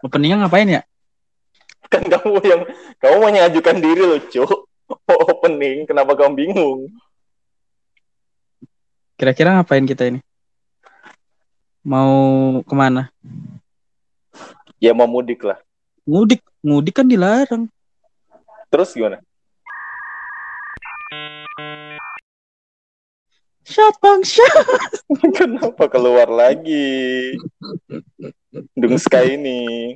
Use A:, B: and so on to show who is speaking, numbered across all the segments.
A: Openingnya ngapain ya?
B: Kan kamu yang kamu mau mengajukan diri loh, Cuk. Opening, kenapa kamu bingung?
A: Kira-kira ngapain kita ini? Mau ke mana?
B: Ya mau mudik lah.
A: Mudik, mudik kan dilarang.
B: Terus gimana?
A: Shot bang shot.
B: Kenapa keluar lagi? Dung Sky ini.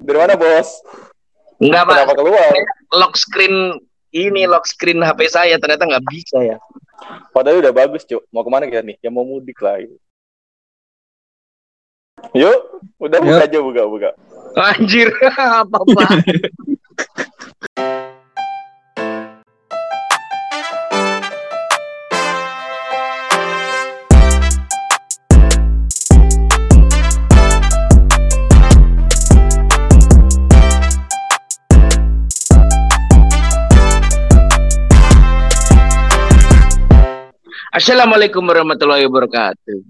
B: Dari mana, Bos?
C: Enggak, Pak.
B: Kenapa keluar?
C: Lock screen ini lock screen HP saya ternyata nggak bisa ya.
B: Padahal udah bagus, Cuk. Mau ke mana kita nih? Ya mau mudik lah. Yuk, udah buka
A: Yuk.
B: aja, buka, buka.
C: Anjir, apa Pak? Assalamualaikum warahmatullahi wabarakatuh.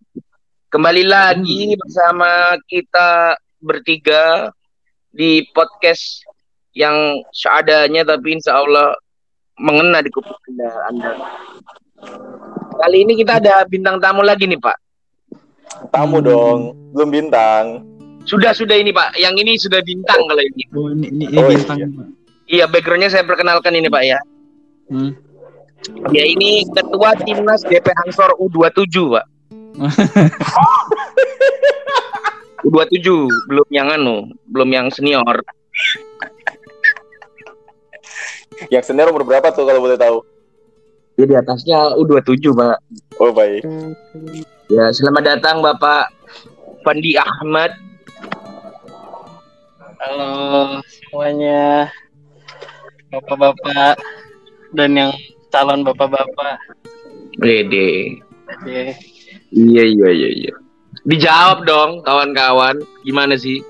C: Kembali lagi bersama kita bertiga di podcast yang seadanya tapi insya Allah mengena di kuping anda, anda. Kali ini kita ada bintang tamu lagi nih Pak.
B: Tamu
A: Hmm.
B: dong, belum bintang.
C: Sudah sudah ini Pak. Yang ini sudah bintang kalau ini.
A: Oh, ini, ini, ini
B: Oh,
A: bintang.
B: iya.
A: Pak.
C: Iya backgroundnya saya perkenalkan ini Pak ya.
A: Hmm.
C: Ya ini ketua timnas DP Ansor U27 Pak. U27 belum yang anu, belum yang senior.
B: Yang senior umur berapa tuh kalau boleh tahu?
C: Jadi atasnya U27 Pak.
B: Oh, baik.
C: Ya selamat datang Bapak Fandi Ahmad.
D: Halo semuanya, bapak-bapak dan yang calon bapak-bapak. Jadi,
C: Iya iya iya iya. Dijawab dong kawan-kawan. Gimana sih?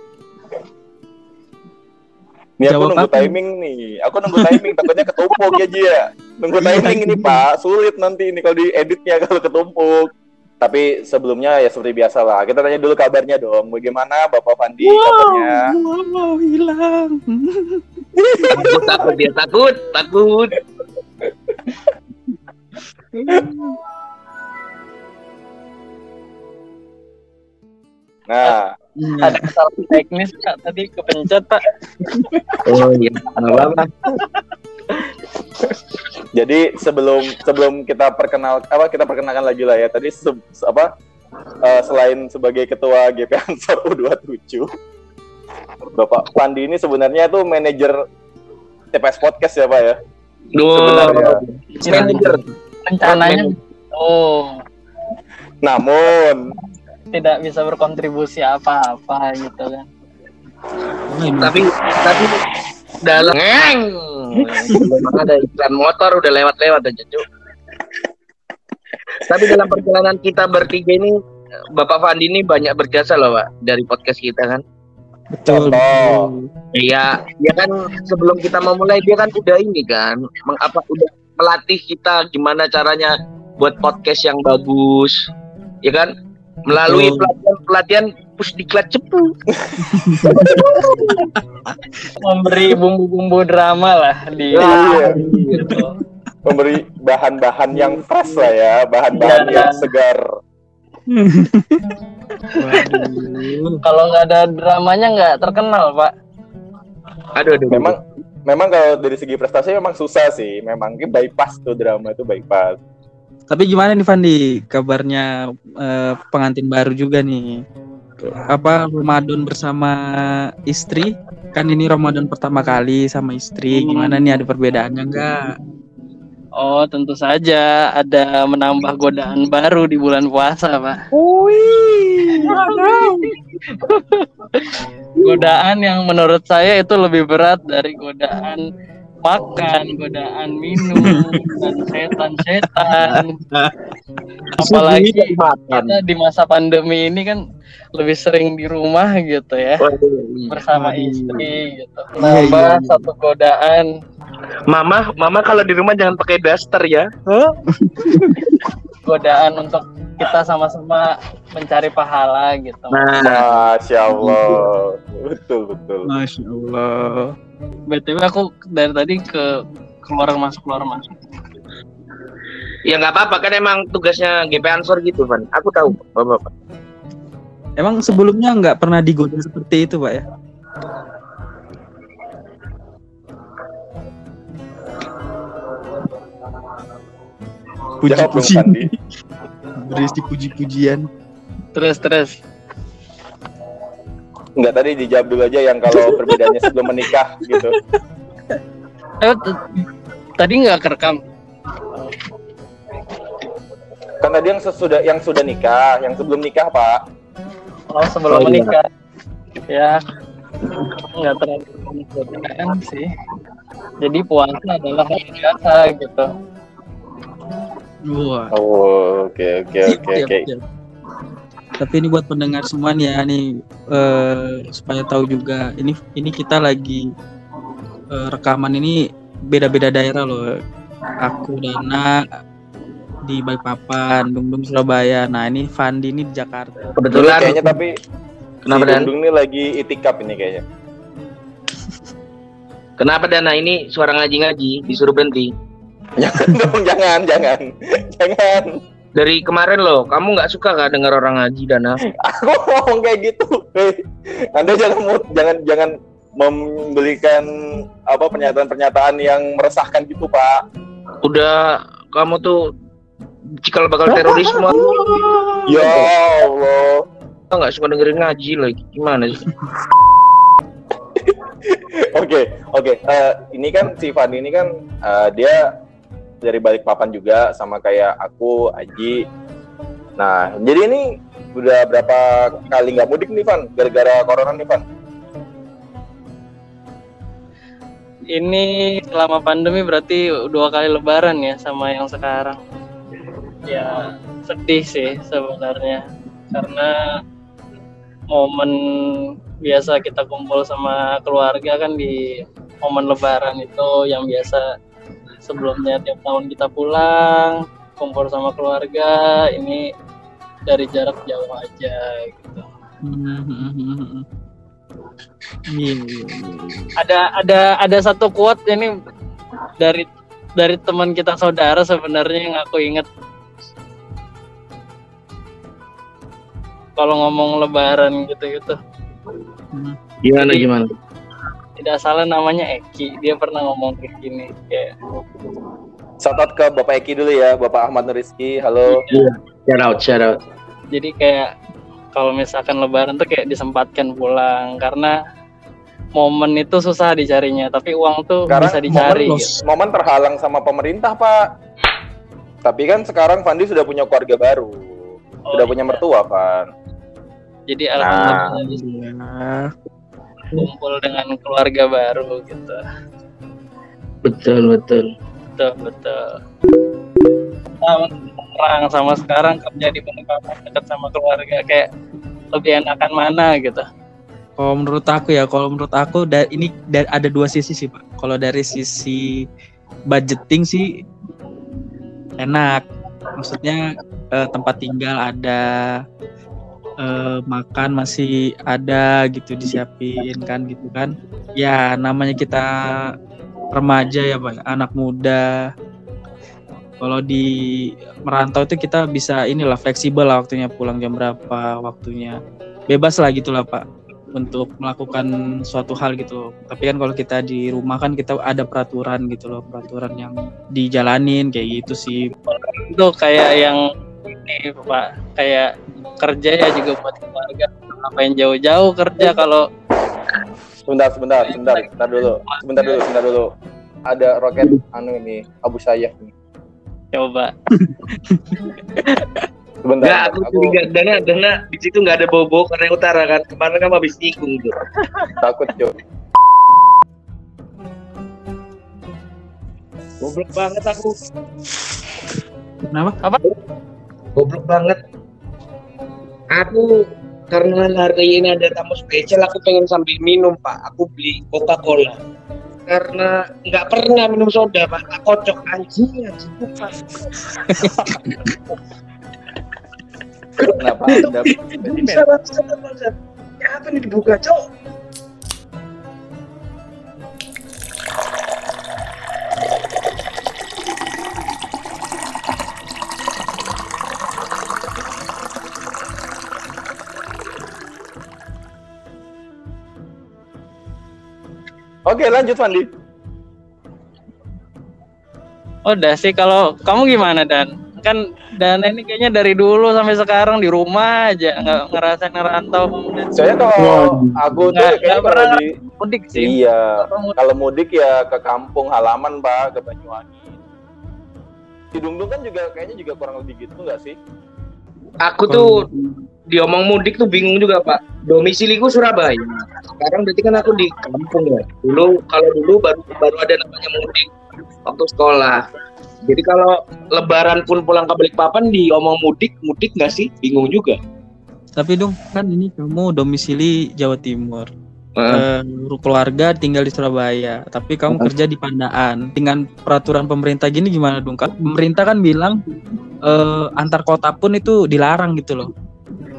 B: Nih aku
A: Jawab
B: nunggu
A: apa?
B: timing nih. Aku nunggu timing, takutnya ketumpuk ya Ji ya. Nunggu
A: Iya,
B: timing ini Pak, sulit nanti ini kalau dieditnya kalau ketumpuk. Tapi sebelumnya ya seperti biasa lah. Kita tanya dulu kabarnya dong. Bagaimana Bapak Fandi kabarnya?
A: wow, hilang.
C: Takut dia takut takut.
B: Nah,
D: ada kesalahan teknis Pak, tadi kepencet Pak.
C: Oh iya. Nggak apa-apa.
B: jadi sebelum sebelum kita perkenal apa kita perkenalkan lagi lah ya. Tadi se- se- apa eh, selain sebagai ketua GP Ansor U27 Bapak Fandi ini sebenarnya tuh manajer TPS Podcast ya Pak ya?
C: Duh.
B: Sebenarnya.
C: Manager.
D: Rencananya, oh
B: Namun
D: tidak bisa berkontribusi apa-apa gitu kan.
C: Tapi tapi dalam ngeng. Memang ada iklan motor udah lewat-lewat aja, Cuk. Tapi dalam perjalanan kita bertiga ini Bapak Fandi ini banyak berjasa loh, Pak, dari podcast kita kan.
A: Betul.
B: Contoh.
C: Iya, dia kan sebelum kita memulai dia kan udah ini kan, mengapa udah melatih kita gimana caranya buat podcast yang bagus, ya kan? Melalui
A: Betul.
C: pelatihan pelatihan pusdiklat cepu.
D: Memberi bumbu-bumbu drama lah di
B: Iya.
D: gitu.
B: memberi bahan-bahan yang fresh lah ya, bahan-bahan
D: Iya.
B: yang segar.
D: Kalau nggak ada dramanya nggak terkenal Pak.
C: Aduh, aduh.
B: Memang memang kalau dari segi prestasi memang susah sih, memang ini bypass tuh drama itu bypass.
A: Tapi gimana nih Fandi? Kabarnya eh, pengantin baru juga nih. Apa Ramadan bersama istri? Kan ini Ramadan pertama kali sama istri. Gimana nih ada perbedaannya enggak?
D: Oh tentu saja ada menambah godaan baru di bulan puasa Pak. godaan yang menurut saya itu lebih berat dari godaan makan, godaan minum, dan setan-setan. Apalagi kita di masa pandemi ini kan lebih sering di rumah gitu ya bersama
A: Waduh.
D: istri gitu.
A: Iya,
D: Nambah
A: iya.
D: satu godaan.
C: Mama, mama kalau di rumah jangan pakai daster ya.
D: godaan untuk kita sama-sama mencari pahala gitu.
C: Nah,
B: Masya Allah. Betul betul.
A: Masya Allah.
D: BTW aku dari tadi ke keluar masuk keluar masuk.
C: ya nggak apa-apa kan emang tugasnya GP Ansor gitu, Van. Aku tahu, Bapak.
A: Emang sebelumnya nggak pernah digoda seperti itu, Pak ya? Puji-puji. Berisi puji-pujian.
D: Terus terus.
B: Enggak tadi dijawab dulu aja yang kalau perbedaannya sebelum menikah gitu.
D: Eh, tadi nggak kerekam.
B: Kan tadi yang sesudah yang sudah nikah, yang sebelum nikah, Pak.
D: Oh sebelum
C: Oh, iya.
D: menikah. Ya nggak terlalu godaan sih. Jadi puasa adalah hal biasa gitu.
A: Wah.
B: Oh, oke oke oke
A: Siap,
B: oke.
A: siap. Tapi ini buat pendengar semua nih ya nih eh, supaya tahu juga ini ini kita lagi eh, rekaman ini beda-beda daerah loh. Aku Dana di Balikpapan, Dung Dung Surabaya. Nah ini Fandi ini di Jakarta.
C: Kebetulan
B: Kayaknya tapi
C: Kenapa,
B: si
C: Dan?
B: Dundung ini lagi itikaf ini kayaknya.
C: Kenapa Dana ini suara ngaji-ngaji disuruh berhenti?
B: Jangan dong, jangan, jangan. Jangan.
C: Dari kemarin loh, kamu nggak suka gak dengar orang ngaji Dana?
B: Aku ngomong kayak gitu. Anda jangan jangan jangan membelikan apa pernyataan-pernyataan yang meresahkan gitu, Pak.
C: Udah kamu tuh cikal bakal terorisme
B: Ya Allah.
C: nggak suka dengerin ngaji lagi gimana sih?
B: Oke, oke. Eh, ini kan si Fandi ini kan eh, dia dari Balikpapan juga sama kayak aku, Aji. Nah, jadi ini udah berapa kali nggak mudik nih, Van? Gara-gara corona nih, Van?
D: Ini selama pandemi berarti dua kali lebaran ya sama yang sekarang. Ya sedih sih sebenarnya karena momen biasa kita kumpul sama keluarga kan di momen lebaran itu yang biasa sebelumnya tiap tahun kita pulang kumpul sama keluarga ini dari jarak jauh aja gitu. Ada ada ada satu quote ini dari dari teman kita saudara sebenarnya yang aku inget kalau ngomong lebaran gitu-gitu
A: Hmm.
C: Gimana gimana?
D: Tidak salah namanya Eki dia pernah ngomong kayak gini kayak
B: Shout out ke Bapak Eki dulu ya, Bapak Ahmad Nur Rizky. Halo.
C: Shout out, shout out.
D: jadi kayak kalau misalkan lebaran tuh kayak disempatkan pulang karena momen itu susah dicarinya tapi uang tuh
B: Sekarang
D: bisa dicari
A: momen
D: gitu.
B: Momen terhalang sama pemerintah, Pak. Tapi kan sekarang Fandi sudah punya keluarga baru.
D: Oh,
B: sudah punya
D: iya.
B: mertua, Van.
D: jadi
B: Nah.
D: alhamdulillah
A: Iya.
D: Kumpul dengan keluarga baru gitu
C: Betul, betul.
D: betul betul tahun perang sama sekarang kerja di dekat sama keluarga kayak lebih enakan mana gitu
A: Kalau menurut aku ya, kalau menurut aku da- ini da- ada dua sisi sih pak. Kalau dari sisi budgeting sih enak, maksudnya eh, tempat tinggal ada, eh, makan masih ada gitu disiapin kan gitu kan. Ya namanya kita remaja ya pak, anak muda. Kalau di merantau itu kita bisa inilah fleksibel lah waktunya pulang jam berapa waktunya bebas lah gitulah pak untuk melakukan suatu hal gitu. Tapi kan kalau kita di rumah kan kita ada peraturan gitu loh, peraturan yang dijalanin kayak gitu sih.
D: itu kayak yang ini pak kayak kerja ya juga buat keluarga ngapain jauh-jauh kerja kalau
B: Sebentar, sebentar, sebentar, sebentar dulu. Sebentar dulu, sebentar dulu. Ada roket anu ini, Abu Sayyaf nih.
D: coba
B: Sebentar.
C: Enggak, aku
B: aku
C: curiga Dana, Dana di situ nggak ada bobo karena utara kan. Kemarin kan habis nikung tuh.
B: takut, Cuk.
C: Goblok banget aku.
A: Kenapa?
C: Goblok banget. Aku karena hari ini ada tamu spesial, aku pengen sambil minum pak. Aku beli Coca Cola. karena nggak pernah minum soda pak tak kocok anjing anjing.
B: Kenapa Anda?
C: Bisa, bisa, bisa. Apa nih dibuka cok
B: Oke, lanjut Fandi.
D: Udah sih kalau kamu gimana Dan? Kan Dan ini kayaknya dari dulu sampai sekarang di rumah aja nggak ngerasain ngerantau.
B: Saya kalau aku tuh
D: Nggak-
B: kayaknya
D: pernah
B: di
D: mudik sih.
B: iya, kalau mudik ya ke kampung halaman, Pak, ke Banyuwangi. Di Dungdung kan juga kayaknya juga kurang lebih gitu nggak sih?
C: Aku tuh diomong mudik tuh bingung juga pak. Domisiliku Surabaya. Sekarang berarti kan aku di kampung ya. Dulu kalau dulu baru baru ada namanya mudik waktu sekolah. Jadi kalau lebaran pun pulang ke Balikpapan diomong mudik mudik nggak sih? Bingung juga.
A: Tapi dong kan ini kamu domisili Jawa Timur. Eh, keluarga tinggal di Surabaya, tapi kamu kerja di Pandaan. Dengan peraturan pemerintah gini gimana dong? Pemerintah kan bilang eh, antar kota pun itu dilarang gitu loh.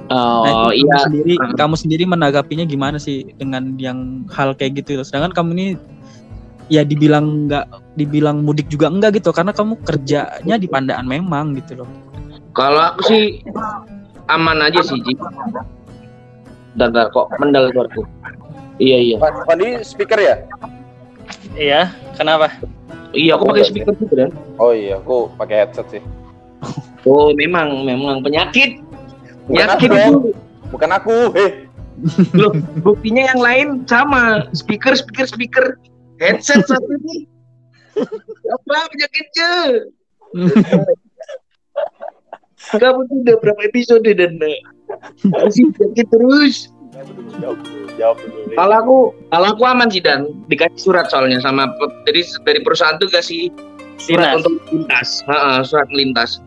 C: oh
A: Nah, itu kamu
C: iya
A: sendiri
C: Hmm.
A: kamu sendiri menanggapinya gimana sih dengan yang hal kayak gitu? Sedangkan kamu ini ya dibilang nggak dibilang mudik juga enggak gitu karena kamu kerjanya di Pandaan memang gitu loh.
C: kalau aku sih aman aja sih Ji. Bentar, bentar, kok mendal suaraku iya iya
B: Fa- Fandi speaker ya?
D: Iya, kenapa?
C: iya aku pakai speaker juga dan
B: Oh iya, aku pakai headset sih.
C: Oh memang memang penyakit
B: Bukan aku
C: penyakit
B: dong.
C: itu
B: Bukan aku. Heh,
C: Loh, buktinya yang lain sama. Speaker, speaker, speaker. Headset satu ini. Apa penyakitnya? Kamu tuh udah berapa episode dan eh, masih penyakit terus.
B: jawab dulu, jawab dulu.
C: Kalau aku, kalau aku aman sih dan dikasih surat soalnya sama pe- dari dari perusahaan tuh kasih surat
D: Dinas.
C: untuk lintas, Heeh, surat melintas.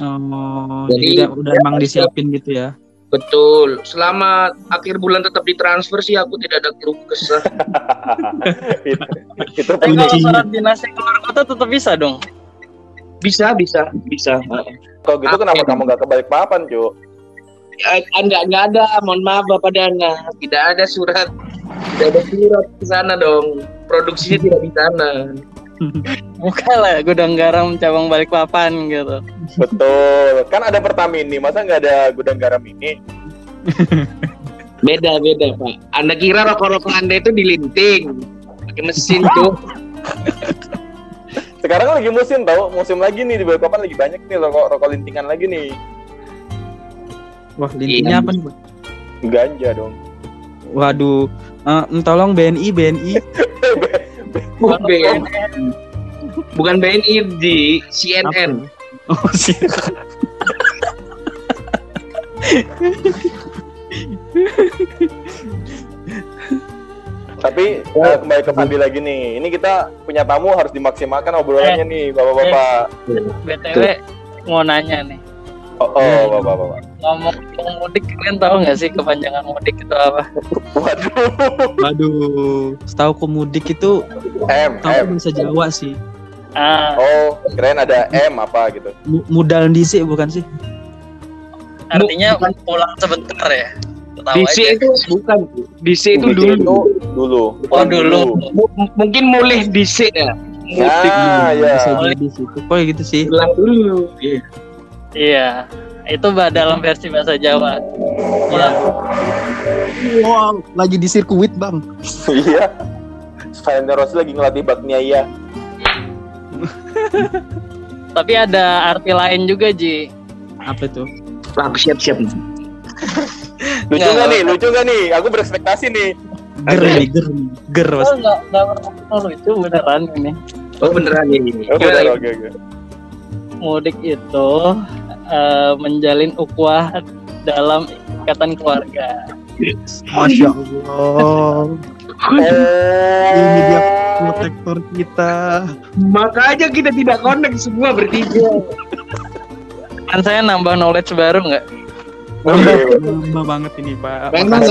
A: Oh,
C: Jadi-
A: jadi udah, udah emang disiapin gitu ya.
C: Betul. Selama akhir bulan tetap ditransfer sih aku tidak ada keluh kesah.
B: itu, itu
D: Tapi kalau surat dinasnya keluar kota tetap bisa dong.
C: Bisa, bisa, bisa. Heeh.
B: Kalau gitu kenapa kamu nggak kebalik papan, cu?
C: Eh, enggak enggak ada mohon maaf bapak dana tidak ada surat tidak ada surat ke sana dong produksinya tidak di sana
D: Buka lah gudang garam cabang Balikpapan gitu.
B: Betul. Kan ada Pertamini, masa nggak ada gudang garam ini?
C: beda beda pak anda kira rokok-rokok anda itu dilinting pakai mesin tuh
B: Sekarang lagi musim tau, musim lagi nih di Balikpapan lagi banyak nih rokok rokok lintingan lagi nih.
A: Wah, lintingnya
C: Iya.
A: apa nih, Pak?
B: Ganja dong.
A: Waduh, Eh, tolong BNI, BNI.
C: Bukan BNI bukan BNI di CNN
A: Oh, sih.
B: Tapi eh, kembali ke Pandi lagi nih. Ini kita punya tamu harus dimaksimalkan obrolannya nih, bapak-bapak.
D: BTW mau nanya nih.
B: Oh, oh bapak-bapak.
D: Ngomong ngomong mudik kalian tahu nggak sih kepanjangan mudik itu apa?
B: Waduh.
A: Waduh, setahu ku mudik itu
B: M,
A: tahu
B: M.
A: bahasa Jawa sih.
D: Ah,
B: Oh, kirain ada M apa gitu.
A: Mu- Mudal dhisik bukan sih?
D: artinya pulang sebentar ya. Tahu
C: DC
D: aja.
C: itu bukan DC itu
B: DC
C: dulu
B: itu dulu.
D: Oh, dulu.
C: M- mungkin mulai DC ya mudik
B: Ah,
A: dulu,
B: ya.
A: Bisa jadi sih. Kok gitu sih?
C: pulang dulu Iya.
D: Iya. Itu bah dalam versi bahasa Jawa. Ya,
A: Wow, lagi di sirkuit, Bang.
B: Iya. Valentino Rossi lagi ngelatih baknya iya.
D: tapi ada arti lain juga, Ji.
A: Apa itu?
C: aku siap-siap nih.
B: Lucu
D: Nggak,
B: nggak nih? Lucu nggak nih? Aku berekspektasi nih.
A: Ger nih, ger. Ger
D: Oh, enggak pernah lucu beneran ini.
C: oh beneran ini
B: Oh,
C: Gimana?
B: bener, oke, oke.
D: Mudik itu eh, menjalin ukhuwah dalam ikatan keluarga.
A: Masya Allah. Ini dia protektor kita.
C: makanya kita tidak connect semua bertiga
D: Kan saya nambah knowledge baru nggak?
A: lama banget ini Pak.
C: Memang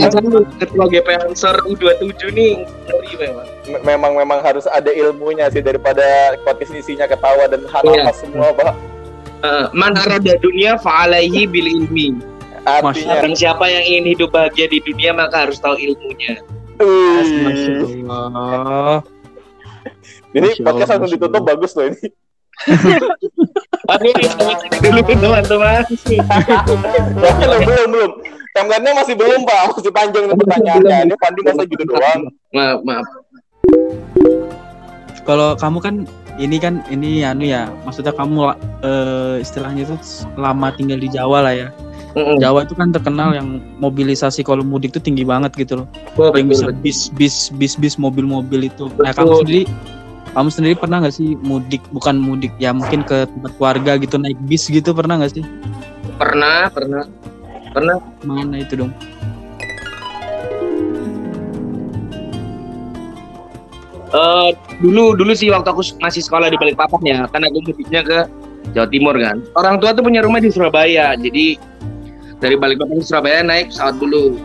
C: ketua GP Ansor U27 nih ngeri memang.
B: Me- memang memang harus ada ilmunya sih daripada podcast isinya ketawa dan hal-hal
C: Iya.
B: semua pak
C: Eh, man arada dunia fa'alaihi bil ilmi.
B: artinya
C: Barang siapa yang ingin hidup bahagia di dunia maka harus tahu ilmunya.
B: Ini podcast langsung
A: Masya
B: ditutup bagus loh ini
C: Aduh, dulu teman-teman.
B: belum belum belum timelinenya masih belum pak masih panjang nih pertanyaannya ini Pandi masa gitu doang
C: Maaf, maaf.
A: Kalau kamu kan ini kan ini anu ya, maksudnya kamu eh, istilahnya itu lama tinggal di Jawa lah ya.
C: Mm-mm.
A: Jawa itu kan terkenal yang mobilisasi kalau mudik itu tinggi banget gitu loh.
C: Oh,
A: Yang bisa
C: betul,
A: bis bis bis bis mobil-mobil itu. Nah,
C: Betul.
A: kamu sendiri kamu sendiri pernah nggak sih mudik bukan mudik ya mungkin ke tempat keluarga gitu naik bis gitu pernah nggak sih?
C: Pernah, pernah. Pernah.
A: Mana itu dong?
C: Eh, dulu dulu sih waktu aku masih sekolah di Balikpapan ya, kan aku mudiknya ke Jawa Timur kan. Orang tua tuh punya rumah di Surabaya, jadi dari Balikpapan ke Surabaya naik pesawat dulu.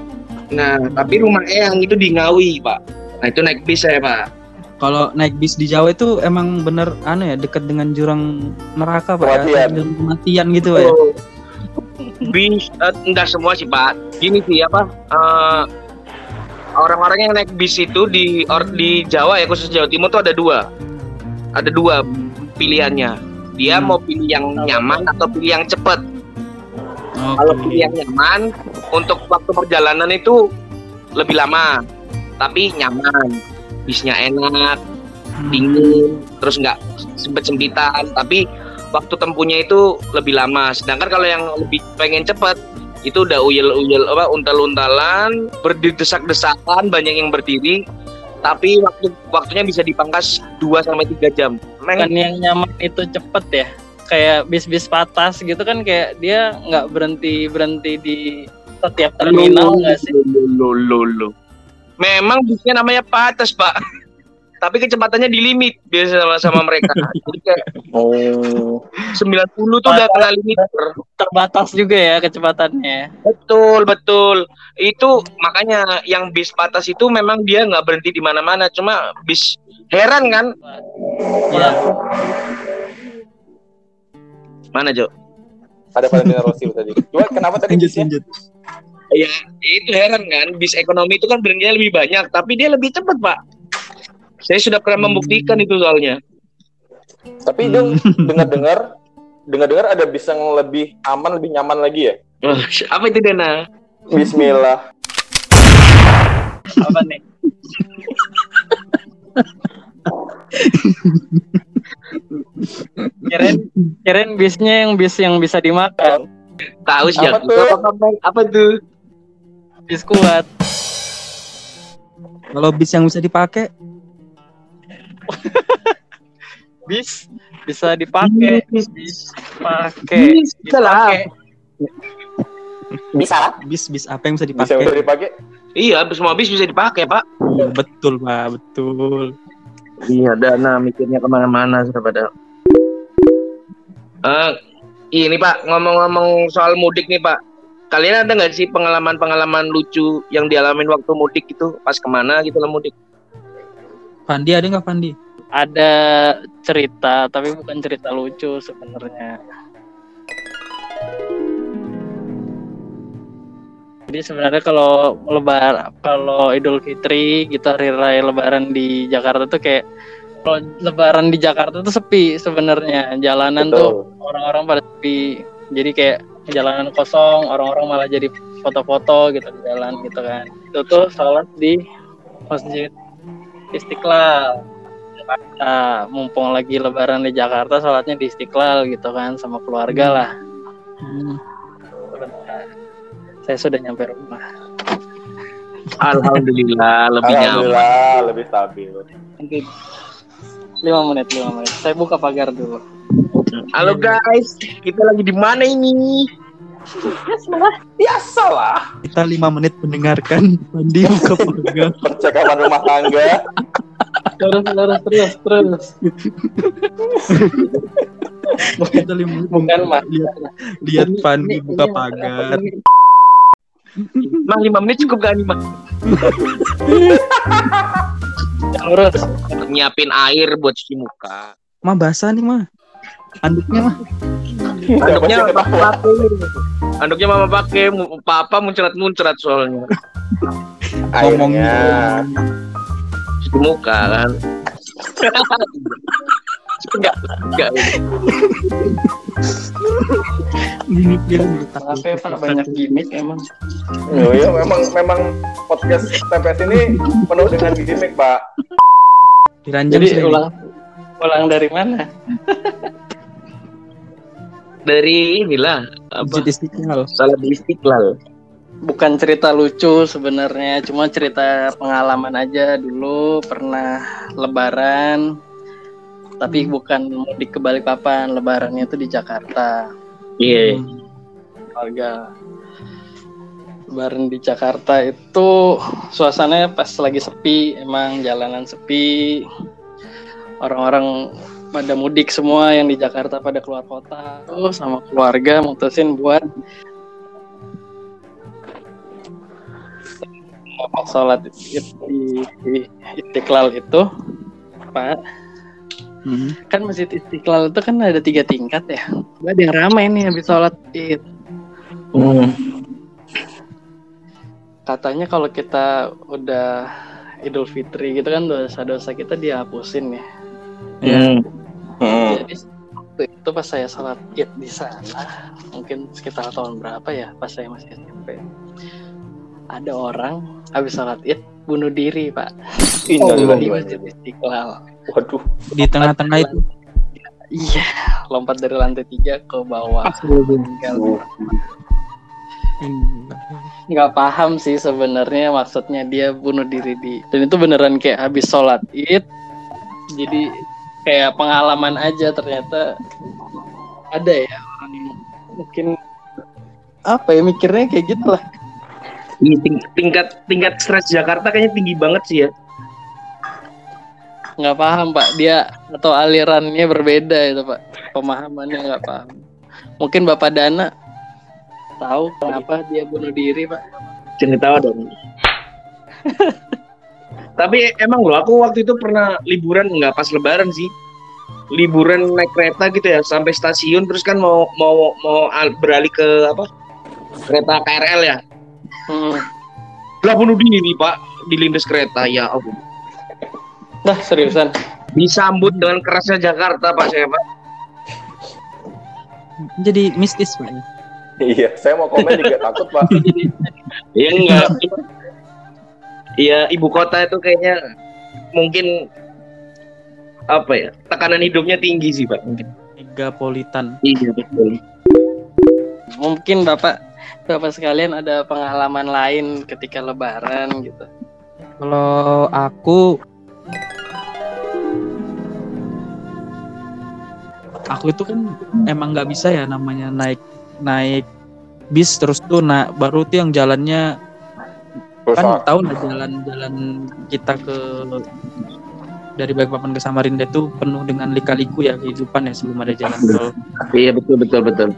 C: Nah, tapi rumah Eyang itu di Ngawi, Pak. Nah, itu naik bis saya, Pak.
A: Kalau naik bis di Jawa itu emang bener anu ya dekat dengan jurang neraka pak ya,
B: Kematian.
A: jurang kematian gitu pak ya.
C: Oh. Bis, eh, enggak semua sih, Pak. Gini sih, apa, eh, orang-orang yang naik bis itu di or, di Jawa ya, khusus Jawa Timur tuh ada dua. Ada dua pilihannya. Dia
A: Hmm.
C: mau pilih yang nyaman atau pilih yang cepat.
A: Oke.
C: Kalau pilih yang nyaman, untuk waktu perjalanan itu lebih lama, tapi nyaman. Bisnya enak,
A: Hmm.
C: dingin, terus nggak sempet sempitan, tapi waktu tempuhnya itu lebih lama. Sedangkan kalau yang lebih pengen cepat, itu udah uyel-uyel apa untal-untalan, berdesak-desakan, banyak yang berdiri, tapi waktu waktunya bisa dipangkas 2 sampai 3 jam. Meng,
D: yang nyaman itu cepet ya. Kayak bis-bis patas gitu kan kayak dia nggak berhenti berhenti di setiap terminal nggak sih?
C: Lo, lo, lo. Memang bisnya namanya patas, Pak. Tapi kecepatannya di limit biasa sama, sama mereka. Jadi kayak
B: oh
C: 90 tuh udah kena limiter.
D: Terbatas juga ya kecepatannya.
C: Betul, betul. Itu makanya yang bis patas itu memang dia nggak berhenti di mana-mana. Cuma bis heran kan?
D: Ya,
C: Mana, Jo?
B: ada Valentina Rossi tadi Cuma kenapa tadi
A: Lanjut
B: bisnya?
A: lanjut.
C: Ya, itu heran kan. Bis ekonomi itu kan berhentinya lebih banyak, tapi dia lebih cepat, Pak. Saya sudah pernah membuktikan itu soalnya.
B: tapi dong dengar-dengar dengar-dengar ada bis yang lebih aman lebih nyaman lagi ya
C: Oh, apa itu Dena?
B: Bismillah
D: apa nih? kirain kirain bisnya yang bis yang bisa dimakan
C: Tahu sih
B: Apa tuh?
C: Apa, apa, apa tuh?
D: bis kuat
A: Kalau bis yang bisa dipakai,
D: bis bisa dipakai
C: Bis.
D: pakai
C: Bisa lah.
D: dipakai
B: bisa
A: bis bis apa yang bisa
B: bisa
A: dipakai?
B: udah dipakai
C: Iya, semua bis bisa dipakai, Pak.
A: Iya, betul pak, betul.
C: Iya, dana mikirnya ke mana-mana sudah pada. Eh, ini Pak, ngomong-ngomong soal mudik nih Pak. Kalian ada nggak sih pengalaman-pengalaman lucu yang dialamin waktu mudik itu pas ke mana gitu lah mudik?
A: Pandi ada nggak Pandi?
D: ada cerita tapi bukan cerita lucu sebenarnya. Jadi sebenarnya kalau lebar kalau Idul Fitri gitu hari raya lebaran di Jakarta tuh kayak kalau lebaran di Jakarta tuh sepi sebenarnya. Jalanan tuh
B: betul.
D: orang-orang pada sepi. Jadi kayak jalanan kosong orang-orang malah jadi foto-foto gitu di jalan gitu kan. Itu tuh sholat di masjid Istiqlal. Jakarta mumpung lagi lebaran di Jakarta sholatnya di Istiqlal gitu kan sama keluarga lah.
A: Hmm.
D: Saya sudah nyampe rumah.
C: Alhamdulillah lebih nyaman.
B: alhamdulillah lebih stabil.
D: Nanti lima menit lima menit. Saya buka pagar dulu.
C: Halo guys, kita lagi di mana ini?
B: Biasalah
A: Kita lima menit mendengarkan Pandi buka pagar.
B: percakapan rumah tangga
D: terus terus terus terus
A: Kita lima menit
D: bukan mas
A: lihat lihat Pandi buka
D: ini-
A: pagar.
C: Mah lima menit cukup gak nih mah?
D: Terus
C: Nyiapin air buat cuci muka.
A: Mah basah nih mah. Anduknya mah.
C: Anduknya mama pakai. Anduknya mama pakai. Papa muncrat-muncrat soalnya.
B: Airnya.
C: Cuci muka kan. Enggak, enggak.
A: Dia
D: Kenapa ya, Pak banyak gimmick emang.
B: Oh iya, memang memang podcast TPS ini penuh dengan gimmick, Pak.
A: Diranjang
D: Jadi
A: sih.
D: ulang ulang dari mana?
C: Dari inilah apa?
A: Masjid Istiqlal.
C: Salat di Istiqlal.
D: Bukan cerita lucu sebenarnya, cuma cerita pengalaman aja dulu pernah lebaran tapi bukan mudik ke Balikpapan, lebarannya itu di Jakarta.
C: Iya.
D: Keluarga lebaran di Jakarta itu suasananya pas lagi sepi, emang jalanan sepi. Orang-orang pada mudik semua yang di Jakarta pada keluar kota. Tuh sama keluarga mutusin buat sholat di, di Istiqlal itu, Pak.
A: Hmm.
D: Kan masjid Istiqlal itu kan ada tiga tingkat ya. Ada yang ramai nih habis sholat id. Katanya kalau kita udah Idul Fitri gitu kan dosa-dosa kita dihapusin ya.
C: Hmm.
B: Hmm.
D: Jadi waktu itu pas saya sholat id di sana, mungkin sekitar tahun berapa ya, pas saya masih SMP. Ada orang habis sholat id bunuh diri pak di masjid Istiqlal.
B: Waduh.
A: Di tengah-tengah itu.
D: Iya, lompat dari lantai tiga ke bawah. Nggak paham sih sebenarnya maksudnya dia bunuh diri di dan itu beneran kayak habis sholat id jadi kayak pengalaman aja ternyata ada ya orang yang mungkin apa ya mikirnya kayak gitu lah
C: Iya, ting- tingkat tingkat stres Jakarta kayaknya tinggi banget sih ya.
D: nggak paham pak. Dia atau alirannya berbeda itu pak. Pemahamannya nggak paham. Mungkin bapak Dana tahu kenapa dia bunuh diri pak.
C: Jangan tahu dong. Tapi emang loh, aku waktu itu pernah liburan nggak pas lebaran sih. Liburan naik kereta gitu ya sampai stasiun terus kan mau mau mau al- beralih ke apa? Kereta KRL ya.
D: hmm.
C: Lah bunuh diri pak di lindas kereta ya ampun.
D: Nah seriusan
C: Disambut dengan kerasnya Jakarta pak saya pak.
A: Jadi mistis pak. ya?
B: Iya, saya mau komen juga takut, Pak.
C: Ya enggak. Iya ibu kota itu kayaknya mungkin apa ya tekanan hidupnya tinggi sih pak mungkin.
A: Megapolitan.
C: Iya betul.
D: mungkin bapak bapak sekalian ada pengalaman lain ketika lebaran gitu
A: Kalau aku aku itu kan emang nggak bisa ya namanya naik naik bis terus tuh nah baru tuh yang jalannya kan tahu nggak jalan-jalan kita ke dari Balikpapan ke Samarinda tuh penuh dengan lika-liku ya kehidupan ya sebelum ada jalan tol.
C: Iya betul betul betul.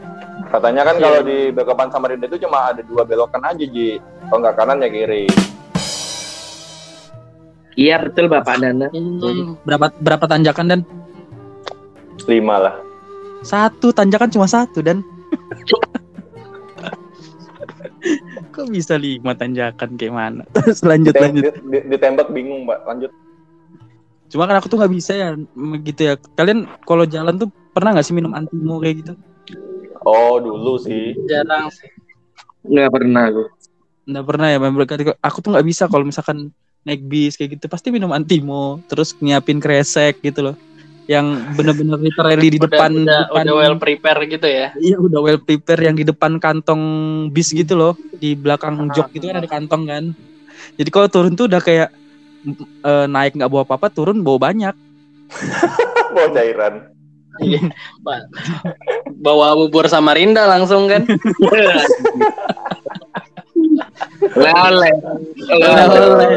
B: Katanya kan
D: Iya.
B: kalau di Balikpapan Samarinda itu cuma ada dua belokan aja, Ji. Kalau nggak kanan ya kiri.
C: Iya betul Bapak Nana.
D: Hmm,
A: Berapa berapa tanjakan dan
B: Lima lah.
A: satu tanjakan cuma satu dan kok bisa lima tanjakan kayak mana? Terus lanjut
B: Ditem-
A: lanjut.
B: di- di- ditembak bingung, Mbak. Lanjut.
A: Cuma kan aku tuh nggak bisa ya gitu ya. Kalian kalau jalan tuh pernah nggak sih minum antimo kayak gitu?
B: Oh, dulu sih.
D: jarang sih
C: Nggak pernah aku.
A: Nggak pernah ya. memang berarti Aku tuh nggak bisa kalau misalkan naik bis kayak gitu pasti minum antimo terus nyiapin kresek gitu loh yang bener-bener literally di depan
D: udah,
A: depan
D: udah well prepare gitu ya
A: iya udah well prepare yang di depan kantong bis gitu loh di belakang jok gitu kan ada kantong kan jadi kalau turun tuh udah kayak eh, naik nggak bawa apa-apa turun bawa banyak
B: Bawa cairan.
D: Iya, Pak. bawa bubur Samarinda langsung kan
C: Lele.
D: Lele.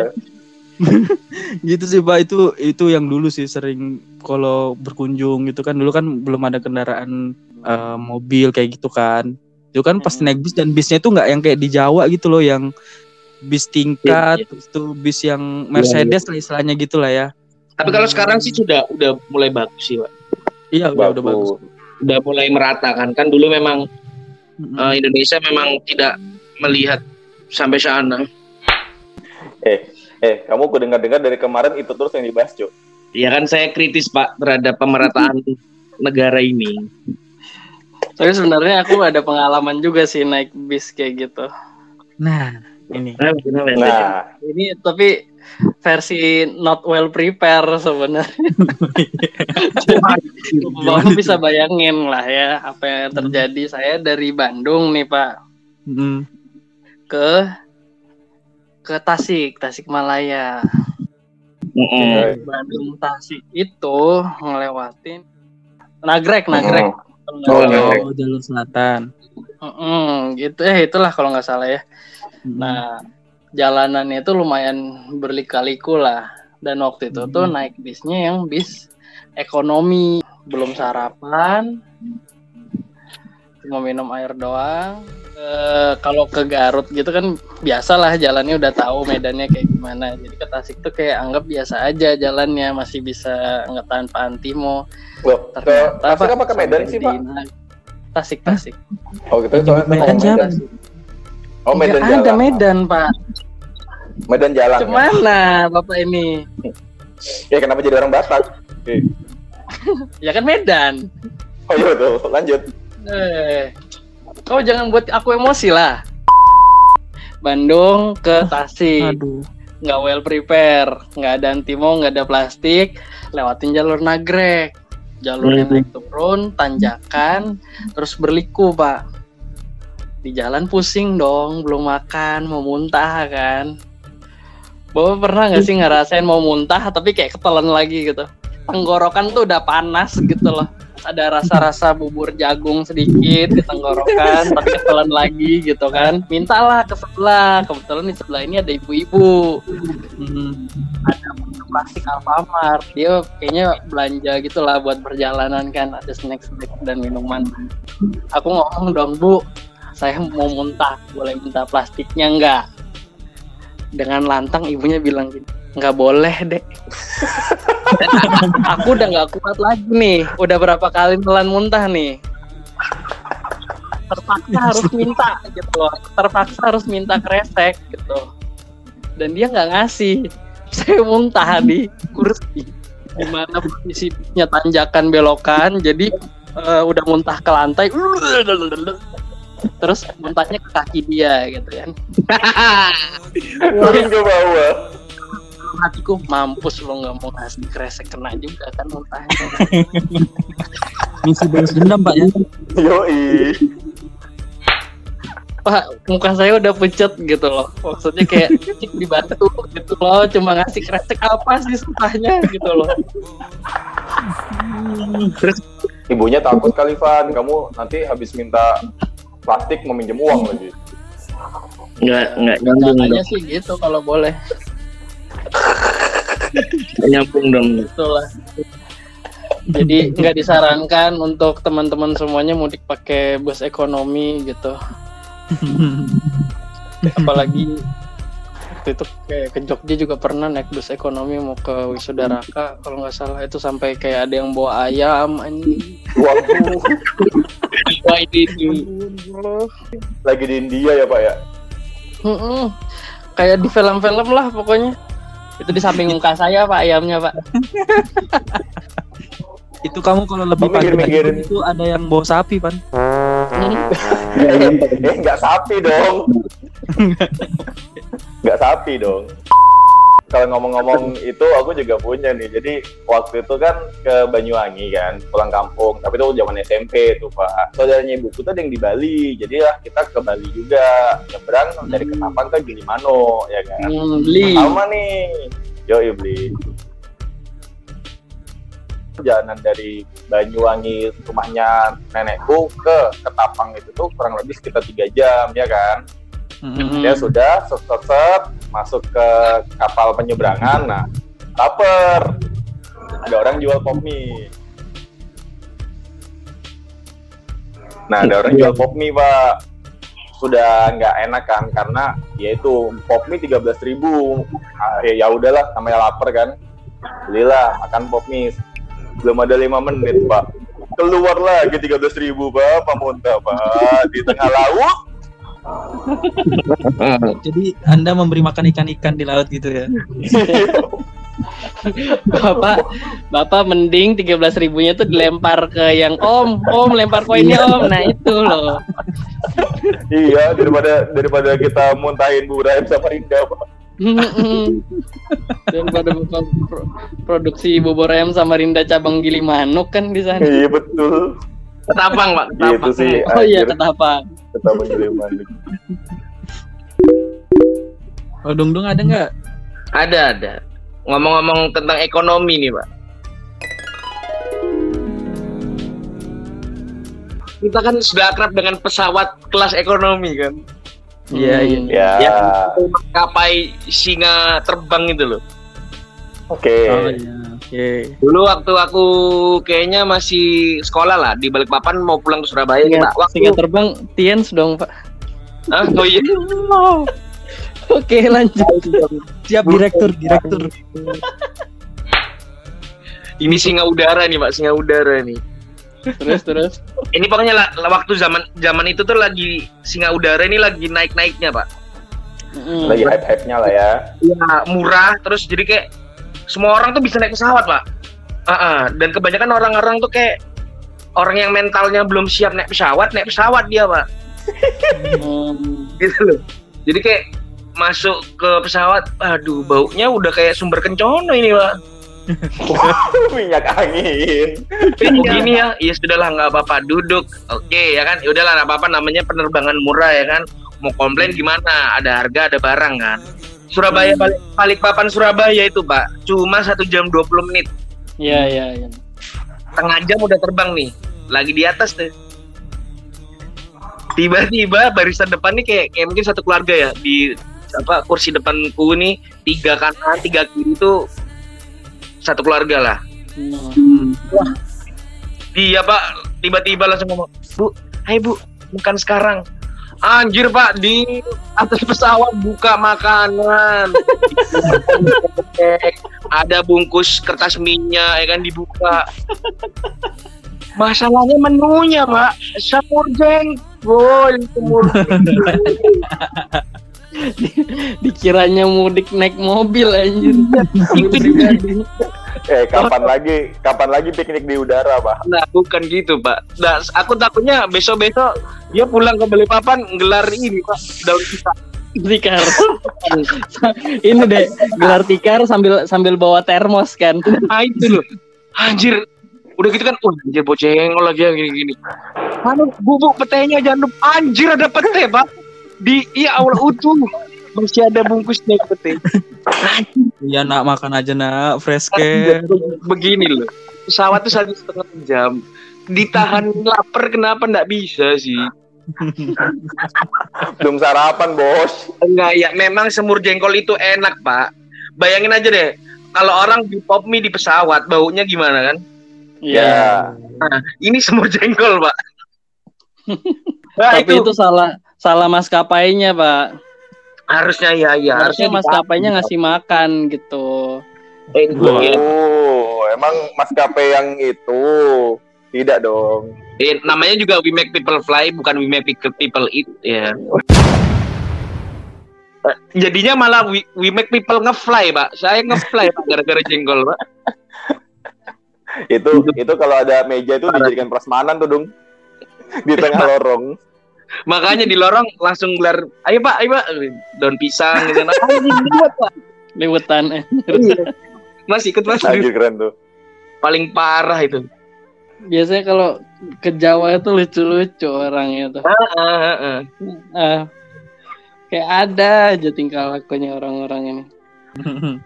A: gitu sih pak itu itu yang dulu sih sering kalau berkunjung gitu kan dulu kan belum ada kendaraan eh, mobil kayak gitu kan itu kan pas
D: Hmm.
A: naik bis dan bisnya itu nggak yang kayak di Jawa gitu loh yang bis tingkat,
C: iya.
A: terus tuh bis yang Mercedes lah istilahnya gitu lah ya.
C: Tapi kalau sekarang sih sudah udah mulai bagus sih, Pak.
A: Iya, udah, udah bagus.
C: Udah mulai merata kan. Kan dulu memang
A: Mm-mm.
C: eh, Indonesia memang tidak melihat sampai sana.
B: Eh, eh, kamu ku dengar-dengar dari kemarin itu terus yang dibahas, Cuk.
C: Ya kan saya kritis Pak terhadap pemerataan negara ini.
D: Tapi sebenarnya aku ada pengalaman juga sih naik bis kayak gitu.
A: Nah, ini.
C: Nah?
B: Nah,
D: Ini tapi versi not well prepare sebenarnya. Bapak bisa bayangin lah ya apa yang terjadi. Saya dari Bandung nih Pak
A: Mm.
D: ke ke Tasik, Tasikmalaya. Dari Bandung Tasik itu ngelewatin Nagrek, Nagrek.
B: Oh, Nagrek.
A: Oh, jalur selatan.
D: Mm-mm, gitu ya itulah kalau nggak salah ya.
A: Mm.
D: Nah, jalanannya itu lumayan berliku-liku lah. Dan waktu itu tuh
A: Hmm.
D: naik bisnya yang bis ekonomi, belum sarapan, cuma minum air doang. Eh, kalau ke Garut gitu kan biasalah jalannya udah tahu medannya kayak gimana. Jadi ke Tasik tuh kayak anggap biasa aja jalannya masih bisa nggak tanpa antimo.
B: loh, ke
D: Ternyata
B: Tasik apa ke Medan sih,
D: di
B: Pak?
D: Tasik Tasik.
B: Oh, gitu soalnya
A: Medan siapa?
B: Oh, Medan jalan.
D: ada Medan Pak.
B: Medan jalan. kan?
D: Cemana Bapak ini?
B: Ya kenapa jadi orang Batak?
D: Ya kan Medan.
B: Oh iya betul. Lanjut.
D: Eh, kau jangan buat aku emosi lah. Bandung ke Tasik,
A: Aduh.
D: nggak well prepare, nggak ada antimo, nggak ada plastik, lewatin jalur nagrek, jalurnya
C: Hmm.
D: naik turun, tanjakan, terus berliku pak. Di jalan pusing dong, belum makan, mau muntah kan. Bapak pernah nggak sih ngerasain mau muntah tapi kayak ketelan lagi gitu? Tenggorokan tuh udah panas gitu loh ada rasa-rasa bubur jagung sedikit di tenggorokan tapi ketelan lagi gitu kan. Mintalah ke sebelah. Kebetulan di sebelah ini ada ibu-ibu.
A: Mm.
D: ada plastik Alfamart. Dia kayaknya belanja gitulah buat perjalanan kan. Ada snack snack dan minuman. Aku ngomong dong bu. Saya mau muntah. Boleh minta plastiknya enggak dengan lantang ibunya bilang gini nggak boleh dek. Aku udah nggak kuat lagi nih. Udah berapa kali telan muntah nih? Terpaksa harus minta gitu loh. Terpaksa harus minta kresek gitu. Dan dia nggak ngasih. Saya muntah di kursi. Di mana posisinya tanjakan belokan jadi eh, udah muntah ke lantai. Terus muntahnya ke kaki dia gitu kan.
B: Turun ke bawah.
D: Hatiku mampus lo nggak mau ngasih kresek kena juga kan muntahnya
A: Misi balas dendam, Pak ya.
B: Yoi.
D: pak muka saya udah pucet gitu loh. Maksudnya kayak cik dibantu gitu loh cuma ngasih kresek apa sih susahnya gitu loh.
B: Ibunya takut kali Van, kamu nanti habis minta plastik meminjam uang lagi.
C: Nggak nggak nyambung
D: sih gitu kalau boleh
C: nyambung dong.
D: itulah jadi nggak disarankan untuk teman-teman semuanya mudik pakai bus ekonomi gitu apalagi waktu itu kayak ke Jogja juga pernah naik bus ekonomi mau ke wisuda Raka kalau nggak salah itu sampai kayak ada yang bawa ayam anjing
B: Waduh,
C: Wah ini
B: lagi di India ya Pak ya?
D: Mm-mm. kayak di film-film lah pokoknya itu di samping muka saya pak ayamnya pak
A: Itu kamu kalau lebih pagi
B: mikirin.
A: itu ada yang bawa sapi, Pan.
D: Hmm.
B: Nggak sapi dong. Nggak sapi dong. Kalau ngomong-ngomong itu aku juga punya nih. Jadi waktu itu kan ke Banyuwangi kan, pulang kampung. Tapi itu zaman SMP tuh Pak. Saudaranya ibuku tuh ada yang di Bali. Jadi ya kita ke Bali juga. Nyebrang dari
A: Hmm.
B: Ketapang ke Gilimanuk ya kan.
D: Hmm, beli
B: Sama nih. Yo beli. Perjalanan dari Banyuwangi rumahnya nenekku ke Ketapang itu tuh kurang lebih sekitar tiga jam ya kan.
A: Mm.
B: Ya sudah, set, masuk ke kapal penyeberangan. Nah, lapar. Ada orang jual pop mie. Nah, ada orang jual pop mie, Pak. sudah nggak enak kan karena yaitu pop mie tiga belas ribu ah, ya ya udahlah namanya lapar kan belilah makan pop mie belum ada lima menit pak keluar lagi tiga belas ribu pak pak muntah pak di tengah laut
A: Jadi Anda memberi makan ikan-ikan di laut gitu ya.
D: Bapak, Bapak mending 13 ribunya tuh dilempar ke yang Om, Om lempar koinnya Om. Nah itu loh.
B: iya daripada daripada kita muntahin Bu Rahim sama Rinda pak
D: Daripada Bapak pro- produksi bubur ayam sama Rinda cabang Gili Manuk kan di sana.
B: iya betul
C: Ketapang, Pak.
B: gitu
C: Ketapang.
B: sih
D: Oh iya,
B: anjir.
D: Kenapa?
B: kita menjelma
A: Oh, Dung Dung ada nggak?
C: Ada, ada. Ngomong-ngomong tentang ekonomi nih, Pak. Kita kan sudah akrab dengan pesawat kelas ekonomi kan.
A: Iya, iya.
B: ya
C: Ya. Kapai singa terbang itu loh.
B: oke
A: Oh iya, oke.
C: Dulu waktu aku kayaknya masih sekolah lah di Balikpapan mau pulang ke Surabaya
D: Singa,
C: kita. Waktu
D: singa terbang Tiens dong, Pak.
C: Hah? Oh iya.
D: Oke, lanjut.
A: Siap direktur, direktur.
C: Ini singa udara nih, Pak, singa udara nih.
D: Terus terus.
C: Ini pokoknya lah, waktu zaman zaman itu tuh lagi singa udara ini lagi naik-naiknya, Pak.
D: Mm.
B: lagi hype hype nya lah ya
C: Ya, murah terus jadi kayak semua orang tuh bisa naik pesawat, Pak. Ah, ah. dan kebanyakan orang-orang tuh kayak orang yang mentalnya belum siap naik pesawat, naik pesawat dia, Pak.
D: Hmm.
C: Gitu loh. Jadi kayak masuk ke pesawat, aduh baunya udah kayak sumber kencono ini, Pak.
B: minyak angin
C: Oh gini ya, ya sudahlah nggak apa-apa, duduk. Oke ya kan, ya udahlah nggak apa-apa namanya penerbangan murah ya kan. Mau komplain gimana? Ada harga, ada barang kan. Surabaya balik Balikpapan Surabaya itu pak, cuma satu jam 20 menit,
D: Iya, iya, iya.
C: tengah jam udah terbang nih, lagi di atas tuh. Tiba-tiba barisan depan nih kayak, kayak mungkin satu keluarga ya di apa kursi depanku nih tiga kanan tiga kiri itu satu keluarga lah.
D: Hmm.
C: Dia pak tiba-tiba langsung ngomong, Bu, hai Bu, makan sekarang. Anjir pak di atas pesawat buka makanan. Ada bungkus kertas minyak ya kan dibuka. Masalahnya menunya pak, semur jengkol, semur
D: Dikiranya mudik naik mobil anjir.
C: itu dia.
B: Eh kapan lagi kapan lagi piknik di udara pak
C: Nah, bukan gitu, Pak. Nah, aku takutnya besok-besok dia pulang ke Balikpapan gelar ini, Pak. Daun pisang.
D: Tikar. Ini deh gelar tikar sambil sambil bawa termos kan.
C: Nah, itu loh. Anjir. Udah gitu kan, oh, anjir bocengol lagi yang gini-gini. Anu, bubuk petenya jangan lupa. Anjir ada pete, Pak. Di iya awal utuh. Masih ada bungkusnya pete.
A: Iya nak makan aja nak fresh
C: Anjir,
A: care.
C: Begini loh. Pesawat tuh satu setengah jam. Ditahan lapar kenapa nggak bisa sih?
B: belum sarapan bos
C: Enggak ya, memang semur jengkol itu enak pak. Bayangin aja deh, kalau orang di pop mie di pesawat, baunya gimana kan?
B: ya
C: Nah, ini semur jengkol pak. Nah,
D: Tapi itu salah salah maskapainya, Pak.
C: Harusnya ya ya
D: Harusnya
C: harusnya
D: maskapainya ngasih makan gitu.
C: Eh,
B: oh emang maskapai yang itu tidak dong
C: Eh, namanya juga we make people fly, bukan we make people eat ya. Eh, Jadinya malah we, we make people ngefly pak. Saya ngefly pak gara-gara jengkol pak.
B: itu itu kalau ada meja itu dijadikan prasmanan tuh dong di tengah lorong
C: Makanya di lorong langsung gelar, ayo pak, ayo pak, daun pisang gitu. Nah.
D: Liwetan. eh.
C: Iya. Mas ikut mas
B: anjir keren tuh
C: paling parah itu.
D: Biasanya kalau ke Jawa itu lucu-lucu orangnya tuh.
C: Ah, ah, ah, ah.
D: Ah, kayak ada aja tingkah lakunya orang-orang ini.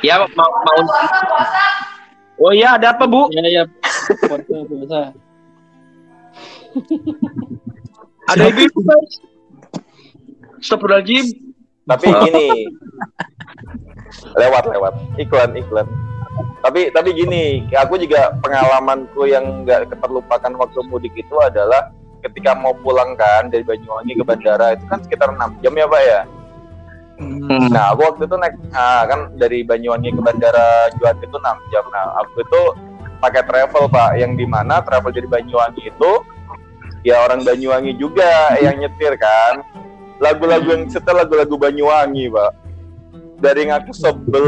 C: Ya mau mau. Oh iya ada apa bu?
D: Ya ya. Foto biasa.
C: Ada ibu guys. Astagfirullahaladzim.
B: tapi gini lewat lewat iklan iklan tapi tapi gini aku juga pengalamanku yang nggak terlupakan waktu mudik itu adalah ketika mau pulang kan dari Banyuwangi ke bandara itu kan sekitar 6 jam ya Pak ya.
A: Hmm.
B: Nah, aku waktu itu naik ah, kan dari Banyuwangi ke bandara Juanda itu 6 jam. Nah, aku itu pakai travel Pak, yang di mana travel dari Banyuwangi itu ya orang Banyuwangi juga yang nyetir kan. Lagu-lagu yang setel lagu-lagu Banyuwangi Pak. Dari yang aku sebel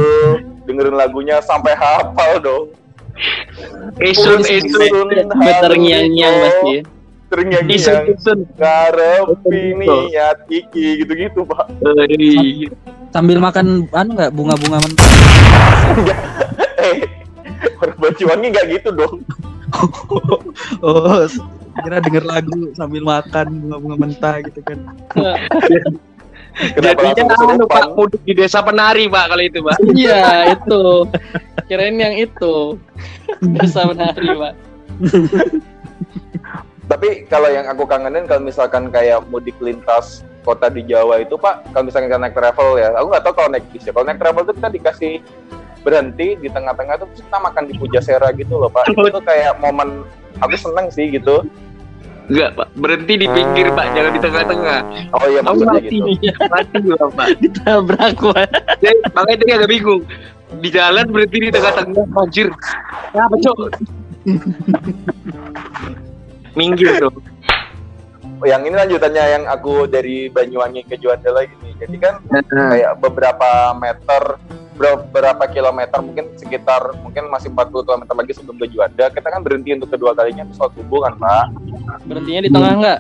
B: dengerin lagunya sampai hafal dong.
C: Esun, esun.
D: Bener ngiang-ngiang pasti.
B: Terngiang
C: Esun,
B: yang
C: esun.
B: ngarepi niat iki gitu-gitu Pak.
A: Sambil makan anu nggak bunga-bunga mentah.
B: Eh, orang Banyuwangi nggak gitu dong.
A: Oh, kira denger lagu sambil makan bunga-bunga mentah gitu kan.
B: Kenapa
C: Jadinya anu, Pak mudik di desa penari Pak kalau itu Pak.
D: Iya itu. Kirain yang itu. Desa menari pak.
B: Tapi kalau yang aku kangenin kalau misalkan kayak mudik lintas kota di Jawa itu Pak, kalau misalkan kita naik travel ya, aku nggak tahu kalau naik bis ya. Kalau naik travel itu kita dikasih berhenti di tengah-tengah tuh kita makan di Pujasera gitu loh Pak. Itu tuh kayak momen aku seneng sih gitu.
C: Enggak Pak, berhenti di pinggir Pak, jangan di tengah-tengah.
B: Oh iya maksudnya
C: mati
B: gitu.
C: nih, mati gua Pak.
D: Ditabrak pak.
C: Jadi, makanya tadi agak bingung. Di jalan berhenti di tengah-tengah, anjir. Apa cok? Minggir.
B: Oh, yang ini lanjutannya yang aku dari Banyuwangi ke Juanda lagi nih. Jadi kan kayak beberapa meter beberapa kilometer mungkin sekitar mungkin masih 40 km lagi sebelum ke Juanda kita kan berhenti untuk kedua kalinya untuk sholat subuh kan Pak
D: Berhentinya di tengah nggak?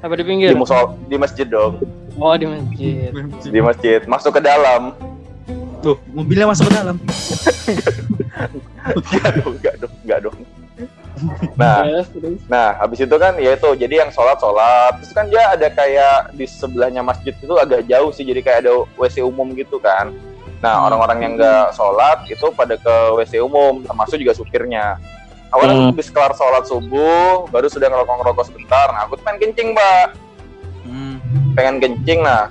D: Apa di pinggir?
B: di musol di masjid dong
D: Oh di masjid.
B: di masjid masuk ke dalam
A: Tuh, mobilnya masuk ke dalam.
B: enggak dong enggak dong enggak dong nah
D: terus.
B: nah habis itu kan ya itu jadi yang sholat sholat terus kan dia ada kayak di sebelahnya masjid itu agak jauh sih jadi kayak ada WC umum gitu kan nah orang-orang yang nggak sholat itu pada ke WC umum termasuk juga supirnya. Awalnya
C: Hmm.
B: habis kelar sholat subuh baru sudah ngerokok-ngerokok sebentar. Nah aku tuh pengen kencing mbak.
A: Hmm.
B: pengen kencing nah.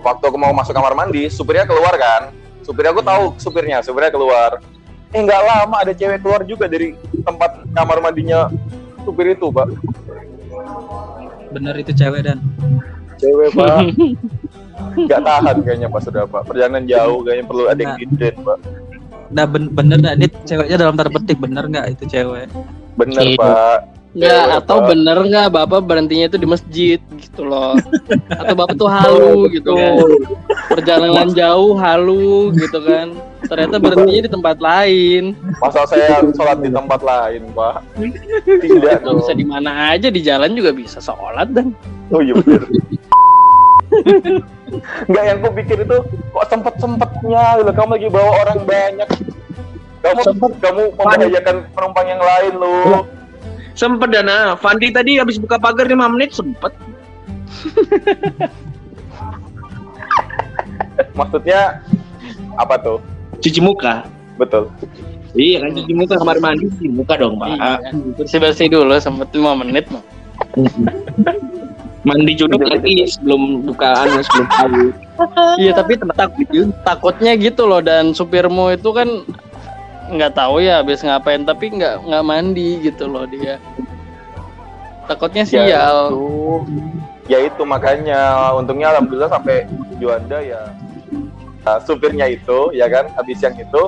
B: Waktu aku mau masuk kamar mandi supirnya keluar kan. Supirnya aku tahu supirnya supirnya keluar. Eh nggak lama ada cewek keluar juga dari tempat kamar mandinya supir itu pak
A: Bener itu cewek dan.
B: cewek pak nggak tahan kayaknya pas sudah pak perjalanan jauh kayaknya perlu ada yang
A: Nah.
B: gede pak
A: Nah ben bener nggak? Ini ceweknya dalam tanda petik bener nggak itu cewek?
B: bener
C: Iya.
B: pak
D: Nggak,
B: Cewek,
D: atau
B: Pak.
D: bener nggak bapak berhentinya itu di masjid gitu loh. Atau bapak tuh halu gitu kan. Perjalanan jauh halu gitu kan. Ternyata berhentinya di tempat lain.
B: masa saya sholat di tempat lain pak tidak
D: bisa di mana aja di jalan juga bisa sholat dan.
B: oh iya bener Enggak yang ku pikir itu kok sempet sempetnya gitu. kamu lagi bawa orang banyak kamu kamu membahayakan penumpang yang lain lu
C: Sempet Dana, Fandi tadi habis buka pagar 5 menit sempet.
B: maksudnya apa tuh
C: Cuci muka.
B: betul
C: Iya kan cuci muka kamar mandi cuci muka dong Pak.
D: Iya. Bersih-bersih dulu sempet 5 menit mah.
C: Mandi junub lagi sebelum bukaan sebelum tahu.
D: Iya tapi tak- takutnya gitu loh dan supirmu itu kan nggak tahu ya habis ngapain tapi nggak nggak mandi gitu loh dia. Takutnya
B: Ya,
D: sial.
B: itu. ya itu makanya untungnya alhamdulillah sampai Juanda ya Nah, supirnya itu ya kan habis yang itu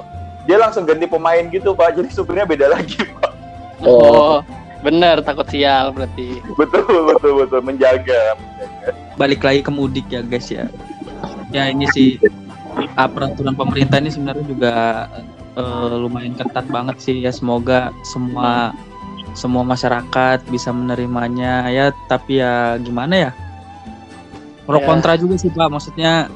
B: dia langsung ganti pemain gitu pak jadi supirnya beda lagi pak
D: Oh, bener takut sial berarti.
B: betul betul betul menjaga
A: Balik lagi ke mudik ya guys ya. Ya ini sih ah, peraturan pemerintah ini sebenarnya juga eh, lumayan ketat banget sih ya. Semoga semua semua masyarakat bisa menerimanya ya. Tapi ya gimana ya? Pro
D: Ya.
A: kontra juga sih pak. Maksudnya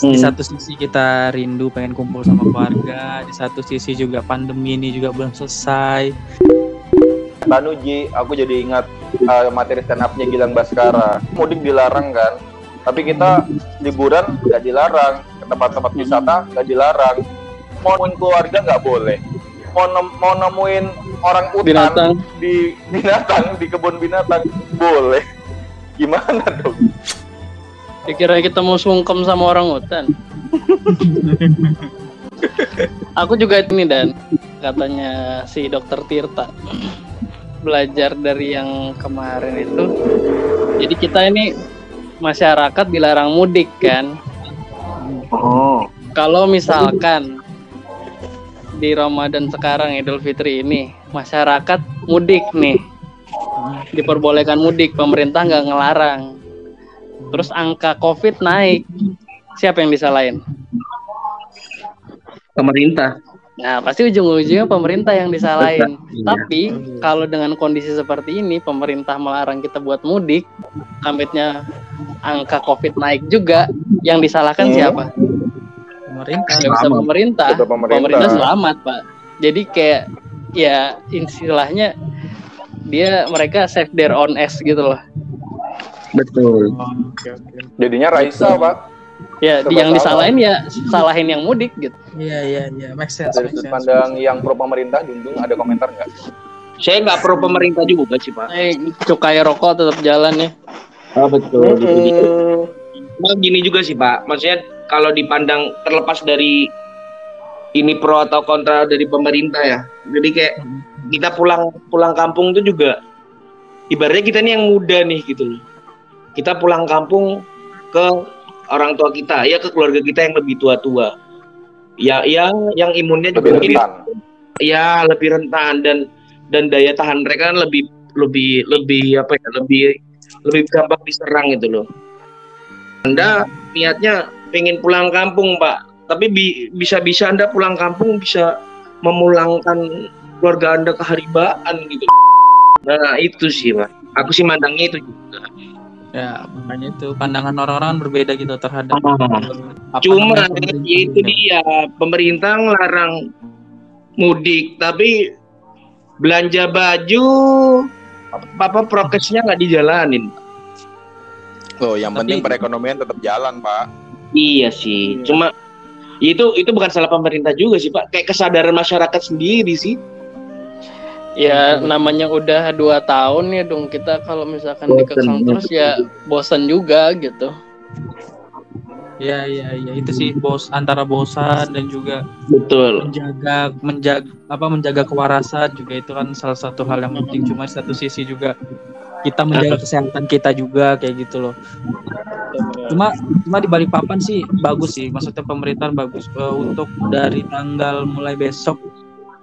A: di
C: Hmm.
A: satu sisi kita rindu pengen kumpul sama keluarga, di satu sisi juga pandemi ini juga belum selesai.
B: Tanuji aku jadi ingat uh, materi stand up-nya Gilang Baskara. Mudik dilarang kan? Tapi kita liburan nggak dilarang ke tempat-tempat wisata nggak dilarang. Mau nemuin keluarga nggak boleh. Mau nem- mau nemuin orang utan
D: Binatang.
B: di binatang di kebun binatang boleh. Gimana dong?
D: Dikira kita mau sungkem sama orang hutan. Aku juga ini dan. Katanya si dokter Tirta. Belajar dari yang kemarin itu. Jadi kita ini masyarakat dilarang mudik kan.
C: Oh.
D: Kalau misalkan di Ramadan sekarang Idul Fitri ini masyarakat mudik nih. Diperbolehkan mudik, pemerintah nggak ngelarang. Terus angka Covid naik. Siapa yang disalahin?
C: Pemerintah.
D: Nah, pasti ujung-ujungnya pemerintah yang disalahin.
C: Iya.
D: Tapi kalau dengan kondisi seperti ini, pemerintah melarang kita buat mudik, kamitnya angka COVID naik juga, yang disalahkan
B: Hmm.
D: siapa?
A: Pemerintah.
D: Bisa
C: Selamat.
D: pemerintah.
B: Pemerintah.
D: Pemerintah selamat, Pak. Jadi kayak ya istilahnya dia mereka save their own ass gitu loh.
C: Betul.
A: Oh.
B: Jadinya Raisa, Pak.
D: Ya, di- yang
B: salah.
D: disalahin ya salahin yang mudik gitu.
A: Iya iya iya, make sense.
B: Dari sudut
A: sense.
B: pandang yang pro pemerintah, Dundung ada komentar nggak?
C: Saya nggak pro pemerintah juga sih pak.
D: Eh, cukai rokok tetap jalan ya.
C: Oh betul. Nah, gini juga sih pak. Maksudnya kalau dipandang terlepas dari ini pro atau kontra dari pemerintah ya. Jadi kayak kita pulang pulang kampung tuh juga ibaratnya kita nih yang muda nih gitu loh. Kita pulang kampung ke orang tua kita, ya ke keluarga kita yang lebih tua-tua. Ya, ya yang imunnya juga
B: Lebih
C: mungkin
B: rentan.
C: ya lebih rentan dan dan daya tahan mereka kan lebih lebih lebih apa ya lebih lebih gampang diserang gitu loh. Anda niatnya pengen pulang kampung pak, tapi bi- bisa-bisa Anda pulang kampung bisa memulangkan keluarga Anda ke haribaan gitu. Nah itu sih pak, aku sih mandangnya itu juga.
A: Ya, makanya itu pandangan orang-orang berbeda gitu terhadap apa
C: Cuma ya itu dia pemerintah ngelarang mudik tapi belanja baju apa prokesnya nggak dijalanin.
B: Loh, yang
A: Tapi-
B: penting perekonomian tetap jalan, Pak.
C: Iya sih. Cuma itu itu bukan salah pemerintah juga sih pak. Kayak kesadaran masyarakat sendiri sih.
D: Ya namanya udah dua tahun ya dong kita kalau misalkan dikekang
C: ya.
D: terus ya bosan juga gitu.
A: Iya iya iya. Itu sih bos antara bosan dan juga
C: Betul.
A: menjaga menjaga apa menjaga kewarasan juga itu kan salah satu hal yang penting. Cuma satu sisi juga kita menjaga kesehatan kita juga kayak gitu loh. Cuma cuma di Balikpapan sih bagus sih. Maksudnya pemerintahan bagus. Eh, untuk dari tanggal mulai besok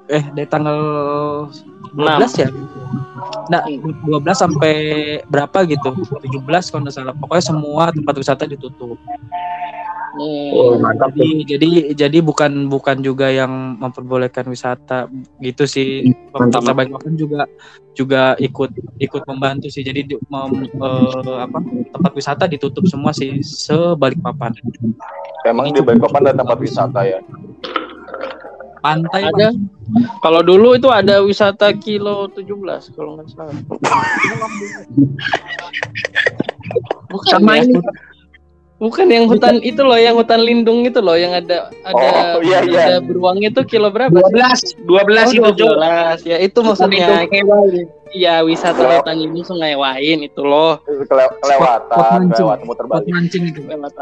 A: eh dari tanggal 12 ya Nah, 12 sampai berapa gitu? 17 kalau nggak salah. Pokoknya semua tempat wisata ditutup.
D: Hmm.
C: Oh, mantap.
A: Jadi jadi jadi bukan bukan juga yang memperbolehkan wisata gitu sih. Pemerintah Balikpapan juga juga ikut ikut membantu sih. Jadi di- mem- eh, apa tempat wisata ditutup semua sih sebalikpapan.
B: Emang di Balikpapan ada tempat wisata ya?
A: Pantai
D: Ada. Kalau dulu itu ada wisata kilo 17 kalau nggak salah. Bukan
C: Sama
D: ya?
C: ini.
D: Bukan yang hutan itu loh, yang hutan lindung itu loh, yang ada ada
B: Oh, iya, iya.
D: ada beruang itu kilo berapa?
C: 12 12 itu
D: Oh,
C: coba.
D: 12. Ya itu maksudnya. Iya, wisata hutan lindung Sungai Wain itu loh.
B: Kele-
A: Spot
B: kelewatan,
A: mancing.
B: kelewatan muter
A: Spot
B: balik.
A: mancing itu.
D: Lewat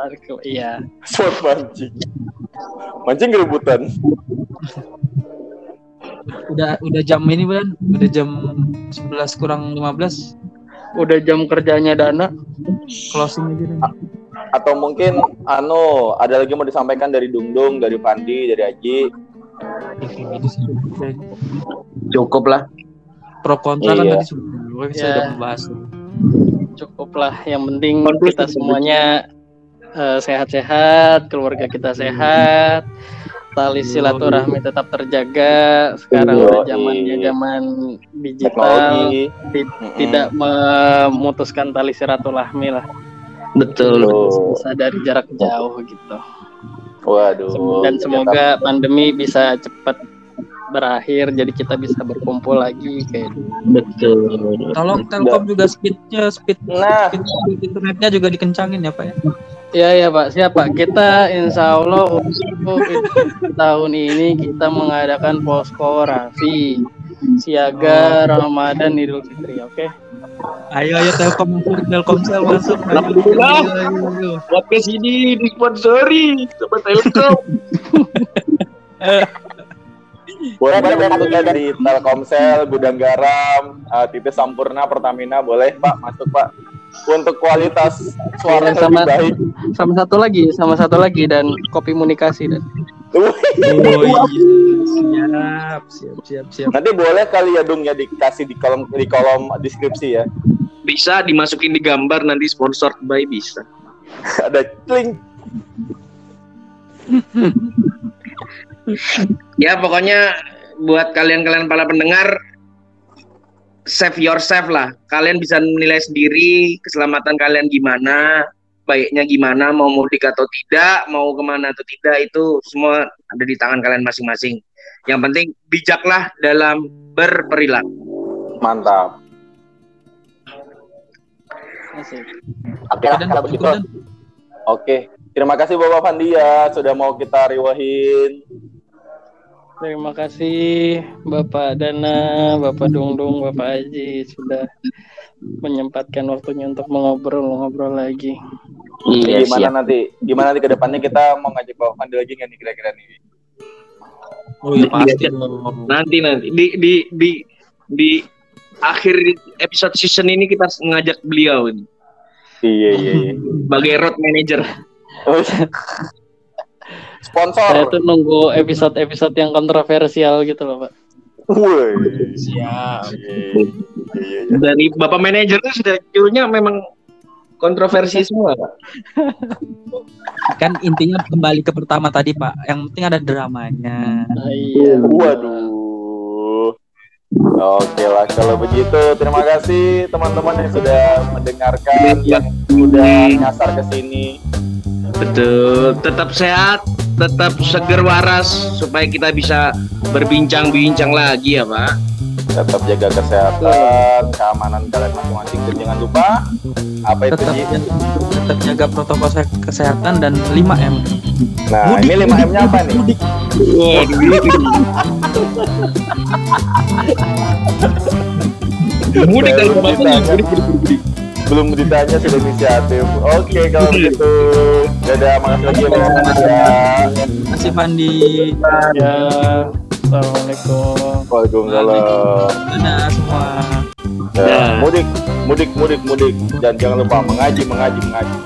D: Iya.
B: Spot mancing. Mancing gerebutan.
A: Udah udah jam ini bulan, udah jam 11 kurang 15
D: Udah jam kerjanya Dana.
A: closing aja deh.
B: Atau mungkin anu ada lagi mau disampaikan dari Dungdung, dari Pandi, dari Aji.
A: Itu sih.
C: Cukup lah.
A: Pro kontra kan
B: Iya.
A: tadi sudah kita
D: Iya.
A: udah membahas.
D: Cukup lah. Yang penting kita semuanya eh, sehat-sehat, keluarga kita sehat, tali silaturahmi tetap terjaga. Sekarang udah zamannya zaman digital, ti-
B: Mm-mm.
D: tidak memutuskan tali silaturahmi lah.
C: Betul.
D: Bisa dari jarak jauh gitu.
B: Waduh.
D: Dan semoga pandemi bisa cepat berakhir, jadi kita bisa berkumpul lagi kayak.
C: Betul.
A: Tolong Telkom juga speednya speed,
B: Nah,
A: speed, speed internetnya juga dikencangin ya Pak ya.
D: Iya ya Pak, siapa? Kita insya Allah untuk tahun ini kita mengadakan posko rafi siaga Ramadan Idul Fitri, oke?
A: Ayo ayo Telkom masuk, Telkomsel masuk.
C: Alhamdulillah.
A: ayo, ayo, ayo.
C: Podcast ini disponsori sama Telkom.
B: boleh boleh masuk ya dari Telkomsel, Gudang Garam, uh, Titis Sampurna, Pertamina, boleh Pak masuk Pak. Untuk kualitas suara yang
D: Sama-
B: lebih baik.
D: Sama satu lagi, sama satu lagi dan kopi komunikasi dan
A: Oh iya, siap, siap, siap, siap.
B: Nanti boleh kali ya Dung ya dikasih di kolom di kolom deskripsi ya.
C: Bisa dimasukin di gambar nanti sponsor by bisa.
B: Ada link.
C: Ya pokoknya buat kalian-kalian para pendengar save yourself lah. Kalian bisa menilai sendiri keselamatan kalian gimana, baiknya gimana, mau mudik atau tidak, mau ke mana atau tidak itu semua ada di tangan kalian masing-masing. Yang penting bijaklah dalam berperilaku.
B: Mantap. Oke. Oke. Terima kasih Bapak Fandia sudah mau kita riwahin.
D: Terima kasih Bapak Dana, Bapak Dungdung, Bapak Aji sudah menyempatkan waktunya untuk mengobrol-ngobrol lagi.
C: Iya,
B: gimana nanti? Gimana nanti ke depannya kita mau ngajak Bapak Fandi lagi nggak nih kira-kira nih?
A: Oh iya pasti.
C: Iya. Nanti nanti di di di di akhir episode season ini kita ngajak beliau ini
B: Iya iya iya.
C: sebagai road manager.
B: Sponsor.
D: Saya tuh nunggu episode-episode yang kontroversial gitu loh Pak.
B: Woi.
A: Siap.
B: Iya, iya, iya.
C: Dari bapak manajernya sudah judulnya memang kontroversi semua. Pak.
A: Kan intinya kembali ke pertama tadi Pak. Yang penting ada dramanya.
D: Nah, iya.
B: Waduh. Oke lah kalau begitu terima kasih teman-teman yang sudah mendengarkan yang sudah nyasar ke sini.
C: Betul. Tetap sehat, tetap seger waras supaya kita bisa berbincang-bincang lagi ya Pak.
B: Tetap jaga kesehatan, keamanan kalian masing-masing dan jangan lupa apa itu
A: Tetap,
B: Ji?
A: tetap jaga protokol se- kesehatan dan 5M.
B: Nah, ini 5M-nya apa nih?
C: Mudik
B: Baru
C: kalau mudik, mudik, mudik.
B: Belum ditanya sudah inisiatif. Oke, kalau begitu. Dadah, makasih lagi ya.
A: Terima kasih Pandi.
D: Ya. Assalamualaikum.
B: Waalaikumsalam.
A: Dadah semua.
B: Ya, mudik, mudik, mudik, mudik. Dan jangan lupa mengaji, mengaji, mengaji.